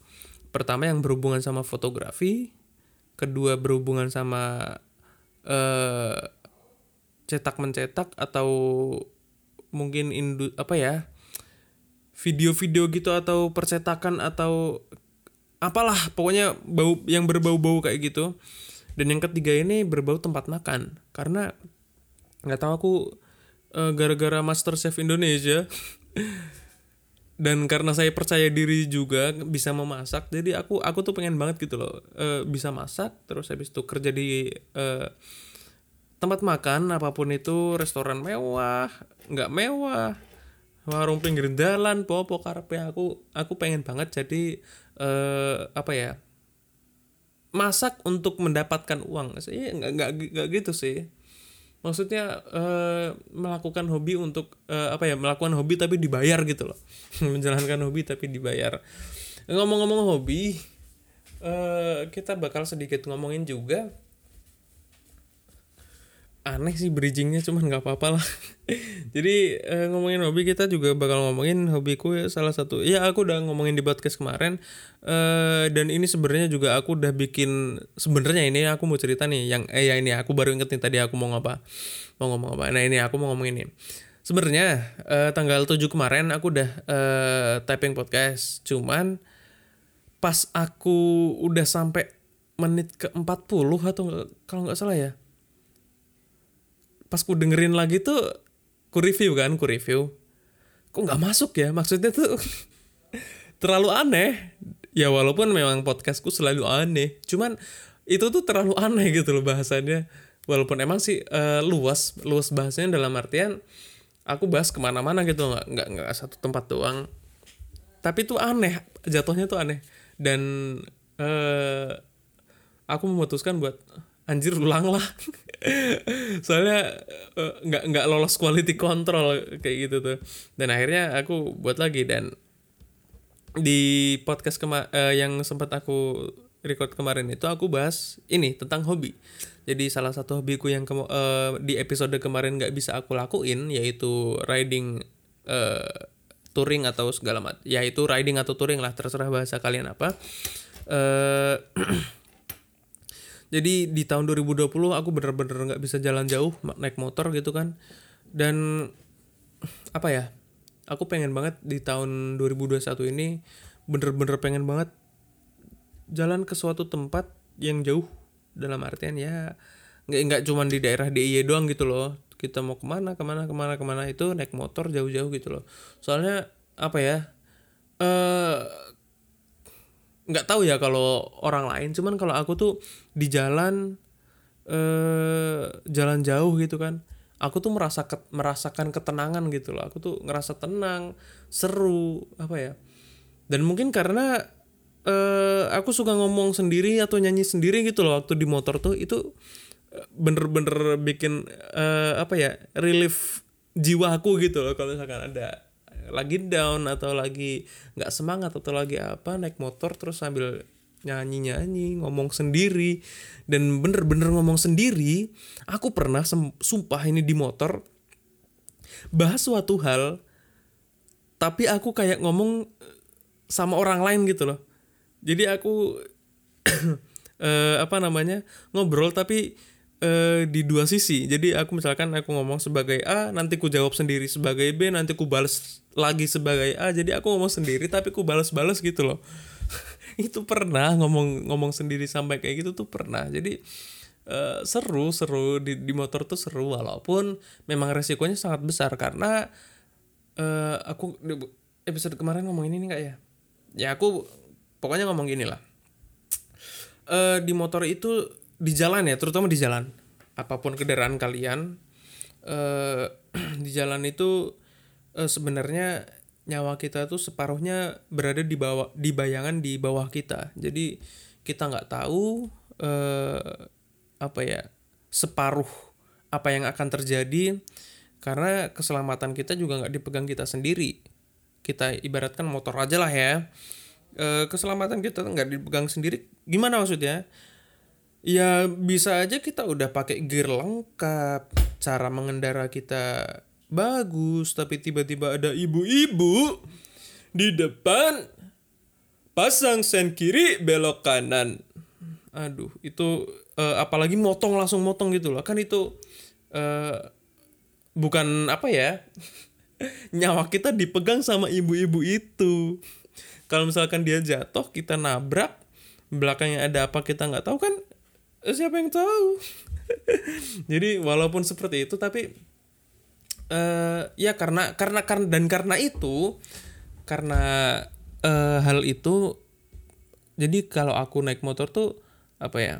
Pertama yang berhubungan sama fotografi kedua berhubungan sama eh cetak mencetak atau mungkin indu apa ya video-video gitu atau percetakan atau apalah pokoknya bau yang berbau-bau kayak gitu. Dan yang ketiga ini berbau tempat makan. Karena nggak tahu aku eh, gara-gara Master Chef Indonesia dan karena saya percaya diri juga bisa memasak jadi aku aku tuh pengen banget gitu loh. Eh, bisa masak terus habis itu kerja di eh, tempat makan apa pun itu restoran mewah nggak mewah warung pinggir jalan popo karepe aku aku pengen banget jadi eh apa ya masak untuk mendapatkan uang. Sih nggak nggak nggak gitu sih maksudnya eh, melakukan hobi untuk eh, apa ya melakukan hobi tapi dibayar gitu loh. Menjalankan hobi tapi dibayar. Ngomong-ngomong hobi eh, kita bakal sedikit ngomongin juga aneh sih bridgingnya cuman nggak apa-apa lah. Jadi eh, ngomongin hobi kita juga bakal ngomongin hobiku ya salah satu. Ya aku udah ngomongin di podcast kemarin eh dan ini sebenarnya juga aku udah bikin sebenarnya ini aku mau cerita nih yang eh ya ini aku baru inget nih tadi aku mau ngapa mau ngomong apa. Nah ini aku mau ngomong ini sebenarnya eh, tanggal 7 kemarin aku udah eh, typing podcast cuman pas aku udah sampai menit ke 40 atau kalau nggak salah ya pas ku dengerin lagi tuh ku review kan ku review. Kok nggak masuk ya? Maksudnya tuh terlalu aneh. Ya walaupun memang podcastku selalu aneh. Cuman itu tuh terlalu aneh gitu loh bahasannya. Walaupun emang sih eh, luas luas bahasanya dalam artian aku bahas ke mana-mana gitu nggak nggak nggak satu tempat doang. Tapi tuh aneh jatuhnya tuh aneh. Dan eh aku memutuskan buat anjir ulang lah. Soalnya eh, nggak nggak lolos quality control kayak gitu tuh. Dan akhirnya aku buat lagi dan di podcast kema eh, yang sempat aku record kemarin itu aku bahas ini tentang hobi. Jadi salah satu hobiku yang kemo- eh, di episode kemarin nggak bisa aku lakuin yaitu riding eh, touring atau segala macam yaitu riding atau touring lah terserah bahasa kalian apa. Eh jadi di tahun 2020 aku bener-bener nggak bisa jalan jauh naik motor gitu kan. Dan apa ya aku pengen banget di tahun 2021 ini bener-bener pengen banget jalan ke suatu tempat yang jauh. Dalam artian ya nggak nggak cuma di daerah DIY doang gitu loh. Kita mau ke mana ke mana ke mana ke mana itu naik motor jauh-jauh gitu loh. Soalnya apa ya eh nggak tahu ya kalau orang lain. Cuman kalau aku tuh di jalan eh jalan jauh gitu kan aku tuh merasa ket- merasakan ketenangan gitu loh. Aku tuh ngerasa tenang seru apa ya. Dan mungkin karena eh aku suka ngomong sendiri atau nyanyi sendiri gitu loh waktu di motor tuh itu bener-bener bikin eh, apa ya relief jiwaku gitu loh kalau misalkan ada lagi down atau lagi nggak semangat atau lagi apa naik motor terus sambil nyanyi nyanyi ngomong sendiri. Dan bener-bener ngomong sendiri aku pernah sumpah ini di motor bahas suatu hal tapi aku kayak ngomong sama orang lain gitu loh. Jadi aku eh, apa namanya ngobrol tapi eh, di dua sisi. Jadi aku misalkan aku ngomong sebagai A nanti ku jawab sendiri sebagai B nanti ku balas lagi sebagai A. Jadi aku ngomong sendiri tapi ku balas-balas gitu loh. Itu pernah ngomong ngomong sendiri sampai kayak gitu tuh pernah. Jadi eh, seru seru. Di, di motor tuh seru walaupun memang resikonya sangat besar. Karena eh aku episode kemarin ngomong ini nggak ya. Ya aku pokoknya ngomong gini lah. Eh di motor itu di jalan ya terutama di jalan. Apa pun kendaraan kalian eh di jalan itu eh, sebenarnya nyawa kita tuh separuhnya berada di bawah di bayangan di bawah kita. Jadi kita nggak tahu eh apa ya separuh apa yang akan terjadi karena keselamatan kita juga nggak dipegang kita sendiri. Kita ibaratkan motor aja lah ya. Eh, keselamatan kita nggak dipegang sendiri gimana maksudnya ya bisa aja kita udah pakai gear lengkap cara mengendara kita bagus tapi tiba-tiba ada ibu-ibu di depan pasang sen kiri belok kanan. Aduh itu eh, apalagi motong langsung motong gitu loh. Kan itu eh, bukan apa ya nyawa kita dipegang sama ibu-ibu itu. Kalau misalkan dia jatuh kita nabrak belakangnya ada apa kita nggak tahu kan siapa yang tahu? Jadi walaupun seperti itu tapi eh ya karena karena karena dan karena itu karena eh, hal itu jadi kalau aku naik motor tuh apa ya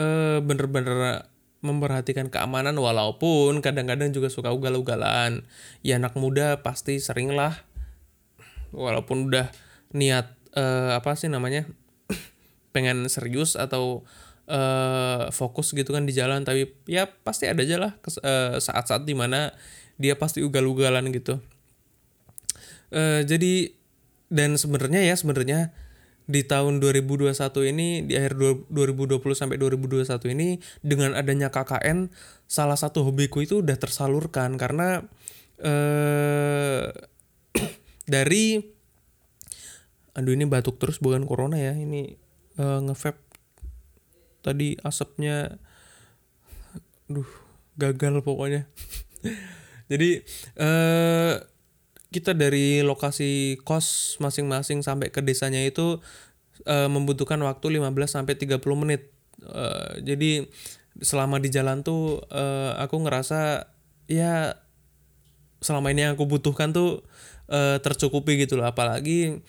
eh bener-bener memperhatikan keamanan walaupun kadang-kadang juga suka ugal-ugalan. Ya anak muda pasti sering lah walaupun udah niat eh, apa sih namanya pengen serius atau eh, fokus gitu kan di jalan tapi ya pasti ada aja lah eh, saat-saat di mana dia pasti ugal-ugalan gitu. Eh, jadi dan sebenarnya ya sebenarnya di tahun 2021 ini di akhir dua- 2020 sampai 2021 ini dengan adanya KKN salah satu hobiku itu udah tersalurkan karena eh dari aduh ini batuk terus bukan corona ya ini eh, nge-vape tadi asapnya duh gagal pokoknya jadi eh kita dari lokasi kos masing-masing sampai ke desanya itu eh, membutuhkan waktu 15 sampai 30 menit. Eh, jadi selama di jalan tuh eh, aku ngerasa ya selama ini yang aku butuhkan tuh tercukupi gitu loh apalagi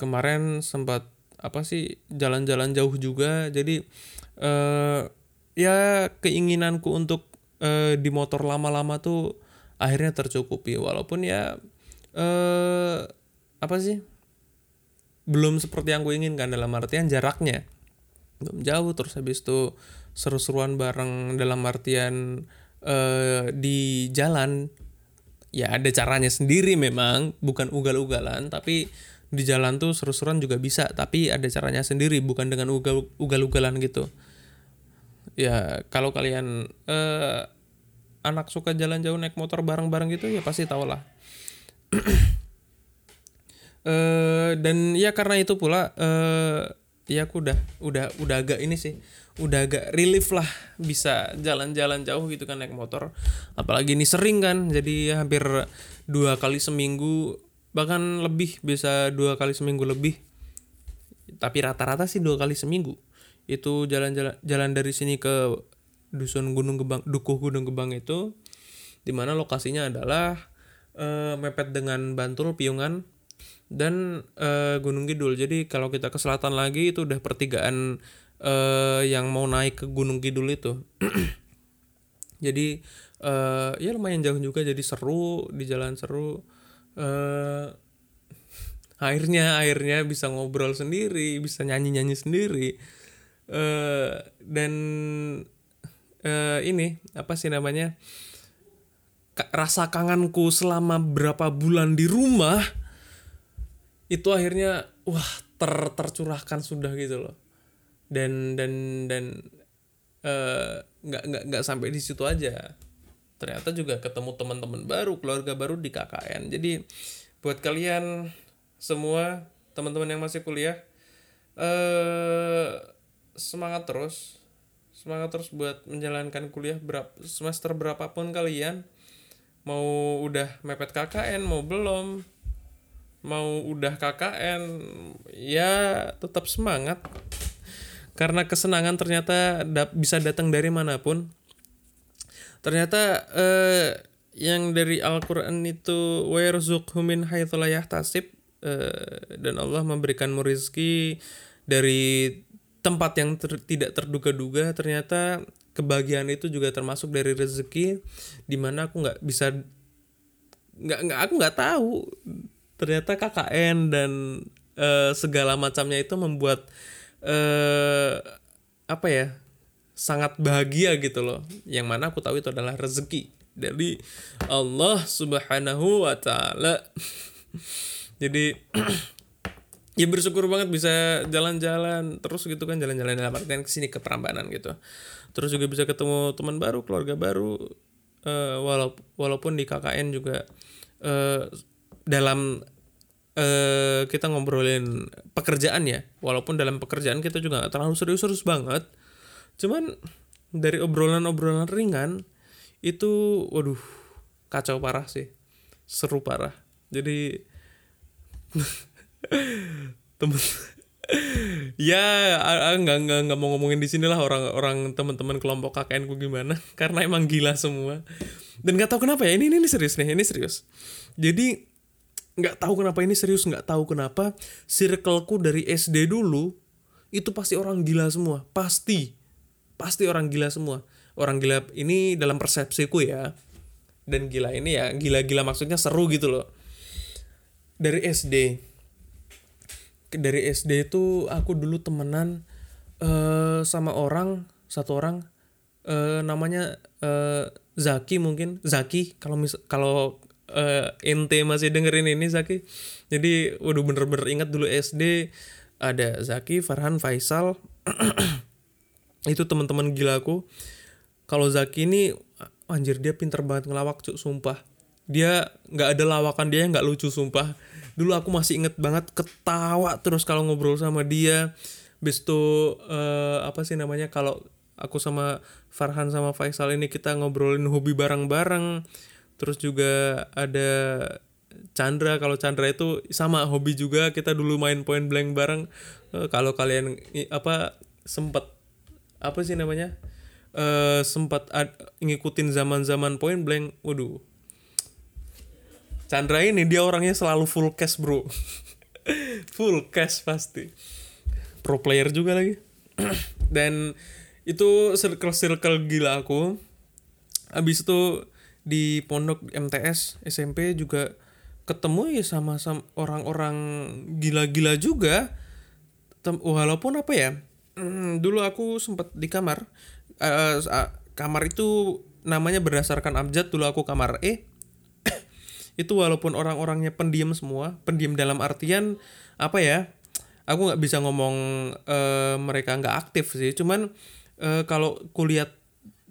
kemarin sempat apa sih jalan-jalan jauh juga. Jadi eh ya keinginanku untuk eh, di motor lama-lama tuh akhirnya tercukupi. Walaupun ya eh apa sih belum seperti yang gue inginkan dalam artian jaraknya. Belum jauh terus habis itu seru-seruan bareng dalam artian eh di jalan. Ya ada caranya sendiri memang bukan ugal-ugalan tapi di jalan tuh seru-seruan juga bisa tapi ada caranya sendiri bukan dengan ugal ugal-ugalan gitu. Ya kalau kalian eh anak suka jalan jauh naik motor bareng-bareng gitu ya pasti tau lah. Eh dan ya karena itu pula eh ya aku udah udah udah agak ini sih udah agak relief lah bisa jalan-jalan jauh gitu kan naik motor. Apalagi ini sering kan jadi hampir dua kali seminggu bahkan lebih bisa dua kali seminggu lebih. Tapi rata-rata sih dua kali seminggu. Itu jalan-jalan jalan dari sini ke dusun Gunung Gebang Dukuh Gunung Gebang itu di mana lokasinya adalah uh, mepet dengan Bantul Piungan dan uh, Gunung Kidul. Jadi kalau kita ke selatan lagi itu udah pertigaan uh, yang mau naik ke Gunung Kidul itu. Jadi uh, ya lumayan jauh juga jadi seru di jalan seru uh, airnya airnya bisa ngobrol sendiri bisa nyanyi nyanyi sendiri. Uh, dan uh, ini apa sih namanya rasa kangenku selama berapa bulan di rumah itu akhirnya wah ter tercurahkan sudah gitu loh. Dan dan dan nggak uh, nggak nggak sampai di situ aja ternyata juga ketemu teman-teman baru keluarga baru di KKN jadi buat kalian semua teman-teman yang masih kuliah eh semangat terus. Semangat terus buat menjalankan kuliah berapa semester berapapun kalian. Mau udah mepet KKN mau belum mau udah KKN ya tetap semangat. Karena kesenangan ternyata da bisa datang dari mana pun ternyata eh, yang dari Al-Quran itu wairzukhumin haitsulayah tasib eh, dan Allah memberikanmu rizki dari tempat yang ter, tidak terduga-duga ternyata kebahagiaan itu juga termasuk dari rezeki di mana aku nggak bisa nggak nggak aku nggak tahu. Ternyata KKN dan uh, segala macamnya itu membuat uh, apa ya sangat bahagia gitu loh. Yang mana aku tahu itu adalah rezeki dari Allah Subhanahu wa taala. Jadi ya bersyukur banget bisa jalan-jalan terus gitu kan jalan-jalan dalam artian ke sini ke Prambanan gitu. Terus juga bisa ketemu teman baru keluarga baru uh, walaupun walaupun di KKN juga uh, dalam uh, kita ngobrolin pekerjaan ya. Walaupun dalam pekerjaan kita juga terlalu serius-serius banget cuman dari obrolan-obrolan ringan itu waduh kacau parah sih. Seru parah. Jadi temen ya nggak nggak nggak mau ngomongin di sini lah orang-orang teman-teman kelompok KKN ku gimana. Karena emang gila semua. Dan nggak tahu kenapa ya ini, ini ini serius nih ini serius. Jadi nggak tahu kenapa ini serius nggak tahu kenapa circleku dari SD dulu itu pasti orang gila semua. Pasti pasti orang gila semua. Orang gila ini dalam persepsiku ya. Dan gila ini ya gila-gila maksudnya seru gitu loh. Dari SD dari SD itu aku dulu temenan uh, sama orang satu orang uh, namanya uh, Zaki mungkin. Zaki kalau mis kalau uh, ente masih dengerin ini Zaki. Jadi waduh bener-bener ingat dulu SD ada Zaki Farhan Faisal itu teman-teman gila aku. Kalau Zaki ini anjir dia pinter banget ngelawak cuk sumpah. Dia nggak ada lawakan dia nggak lucu sumpah. Dulu aku masih inget banget ketawa terus kalau ngobrol sama dia. Bis itu uh, apa sih namanya kalau aku sama Farhan sama Faisal ini kita ngobrolin hobi bareng-bareng. Terus juga ada Chandra kalau Chandra itu sama hobi juga kita dulu main point blank bareng. Uh, kalau kalian apa sempat apa sih namanya? Uh, sempat ngikutin zaman-zaman point blank. Waduh. Chandra ini dia orangnya selalu full cash bro. Full cash pasti. Pro player juga lagi. Dan itu circle circle gila aku. Abis itu di pondok MTS SMP juga ketemu ya sama sama orang-orang gila-gila juga. Tem walaupun apa ya hmm, dulu aku sempat di kamar. Uh, kamar itu namanya berdasarkan abjad dulu aku kamar E. Itu walaupun orang-orangnya pendiam semua pendiam dalam artian apa ya aku nggak bisa ngomong uh, mereka nggak aktif sih. Cuman uh, kalau kuliah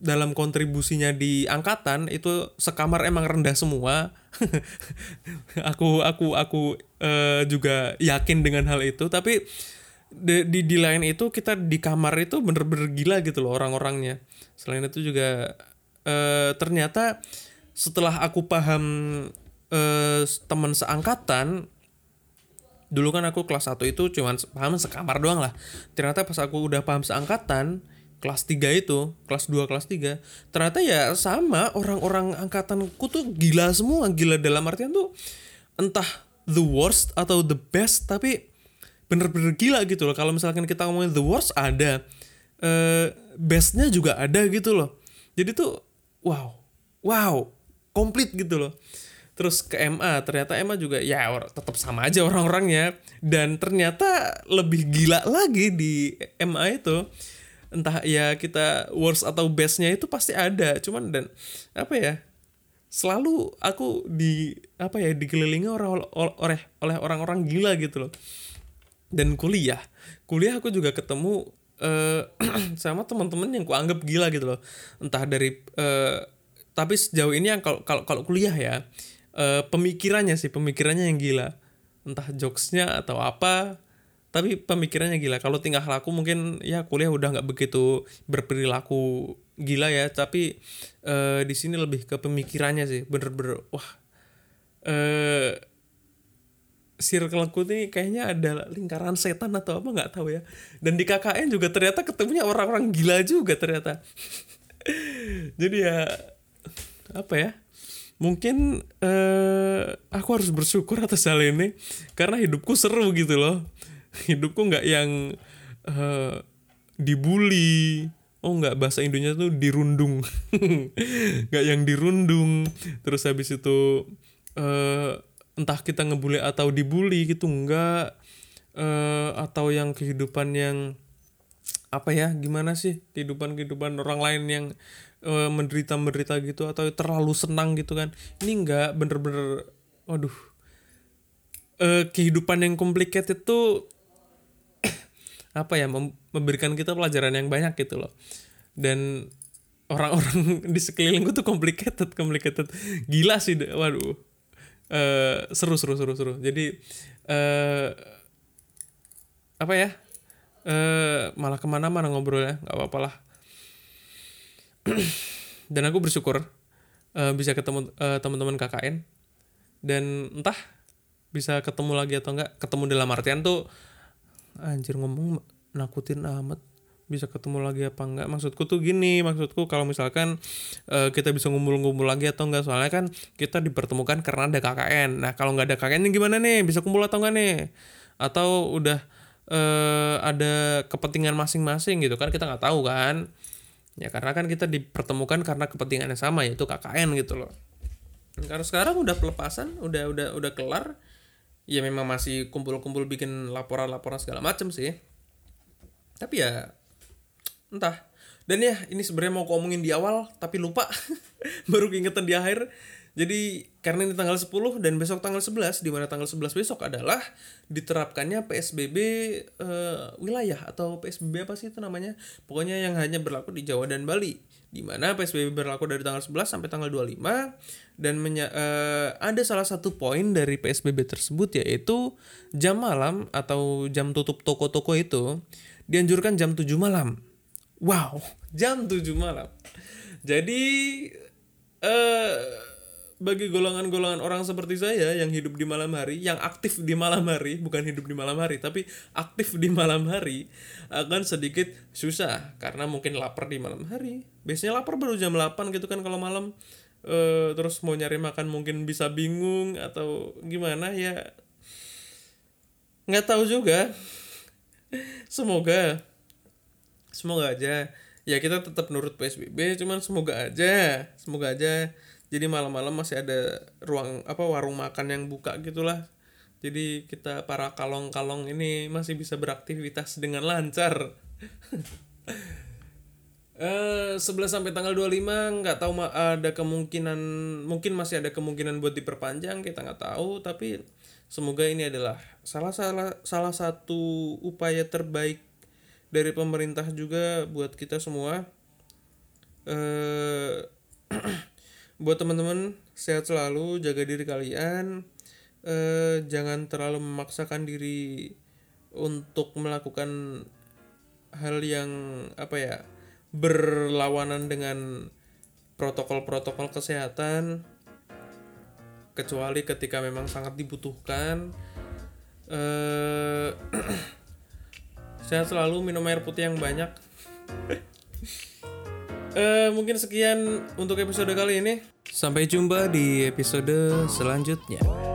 dalam kontribusinya di angkatan itu sekamar emang rendah semua. Aku aku aku uh, juga yakin dengan hal itu. Tapi di, di di lain itu kita di kamar itu bener-bener gila gitu loh orang-orangnya. Selain itu juga uh, ternyata setelah aku paham uh, teman seangkatan dulu kan aku kelas 1 itu cuman paham sekamar doang lah. Ternyata pas aku udah paham seangkatan kelas 3 itu kelas 2 kelas 3 ternyata ya sama orang-orang angkatanku tuh gila semua. Gila dalam artian tuh entah the worst atau the best tapi bener-bener gila gitu loh. Kalau misalkan kita ngomongin the worst ada. Uh, bestnya juga ada gitu loh. Jadi tuh wow. Wow. Komplit gitu loh. Terus ke MA ternyata MA juga ya tetap sama aja orang-orangnya. Dan ternyata lebih gila lagi di MA itu. Entah ya kita worst atau bestnya itu pasti ada. Cuman dan apa ya selalu aku di apa ya dikelilingi orang oleh oleh orang-orang gila gitu loh dan kuliah. Kuliah aku juga ketemu uh, sama teman-teman yang kuanggap gila gitu loh. Entah dari uh, tapi sejauh ini yang kalau kalau kalau kuliah ya uh, pemikirannya sih pemikirannya yang gila. Entah jokesnya atau apa tapi pemikirannya gila. Kalau tingkah laku mungkin ya kuliah udah nggak begitu berperilaku gila ya. Tapi uh, di sini lebih ke pemikirannya sih. Bener-bener wah uh, circleku nih kayaknya ada lingkaran setan atau apa nggak tahu ya. Dan di KKN juga ternyata ketemunya orang-orang gila juga ternyata. Jadi ya apa ya mungkin uh, aku harus bersyukur atas hal ini karena hidupku seru gitu loh. Hidupku nggak yang uh, dibully. Oh nggak bahasa Indonesia tuh dirundung. Nggak yang dirundung. Terus habis itu uh, entah kita ngebully atau dibully gitu nggak uh, atau yang kehidupan yang apa ya gimana sih kehidupan kehidupan orang lain yang uh, menderita menderita gitu atau terlalu senang gitu kan. Ini nggak bener-bener waduh. Uh, kehidupan yang complicated itu apa ya memberikan kita pelajaran yang banyak gitu loh. Dan orang-orang di sekelilingku tuh complicated complicated. Gila sih waduh uh, seru seru seru seru. Jadi uh, apa ya? Uh, malah ke mana-mana ngobrol ya nggak apa-apa lah. Dan aku bersyukur uh, bisa ketemu uh, teman-teman KKN dan entah bisa ketemu lagi atau enggak ketemu dalam artian tuh anjir ngomong nakutin amat bisa ketemu lagi apa enggak. Maksudku tuh gini maksudku kalau misalkan uh, kita bisa ngumpul-ngumpul lagi atau enggak soalnya kan kita dipertemukan karena ada KKN nah kalau nggak ada KKN gimana nih? Bisa kumpul atau enggak nih? Atau udah uh, ada kepentingan masing-masing gitu kan kita nggak tahu kan. Ya karena kan kita dipertemukan karena kepentingannya sama yaitu KKN gitu loh. Karena sekarang udah pelepasan udah udah udah kelar. Ya memang masih kumpul-kumpul bikin laporan-laporan segala macem sih. Tapi ya entah. Dan ya ini sebenarnya mau ngomongin di awal tapi lupa. Baru keingetan di akhir. Jadi karena ini tanggal 10 dan besok tanggal 11 di mana tanggal 11 besok adalah diterapkannya PSBB uh, eh, wilayah atau PSBB apa sih itu namanya? Pokoknya yang hanya berlaku di Jawa dan Bali di mana PSBB berlaku dari tanggal 11 sampai tanggal 25 dan menya, uh, ada salah satu poin dari PSBB tersebut yaitu jam malam atau jam tutup toko-toko itu dianjurkan jam 7 malam. Wow, jam 7 malam. Jadi eh bagi golongan-golongan orang seperti saya yang hidup di malam hari, yang aktif di malam hari, bukan hidup di malam hari, tapi aktif di malam hari, akan sedikit susah karena mungkin lapar di malam hari. Biasanya lapar baru jam 8 gitu kan kalau malam. E, terus mau nyari makan mungkin bisa bingung atau gimana ya. Nggak tahu juga. semoga semoga aja. Ya kita tetap nurut PSBB cuman semoga aja semoga aja jadi malam-malam masih ada ruang apa warung makan yang buka gitulah. Jadi kita para kalong-kalong ini masih bisa beraktivitas dengan lancar. Eh, 11 sampai tanggal 25 nggak tahu ada kemungkinan mungkin masih ada kemungkinan buat diperpanjang kita nggak tahu. Tapi semoga ini adalah salah salah salah satu upaya terbaik dari pemerintah juga buat kita semua. Eh buat teman-teman sehat selalu jaga diri kalian. Eh, jangan terlalu memaksakan diri untuk melakukan hal yang apa ya berlawanan dengan protokol-protokol kesehatan kecuali ketika memang sangat dibutuhkan. Eh sehat selalu minum air putih yang banyak. Eh mungkin sekian untuk episode kali ini. Sampai jumpa di episode selanjutnya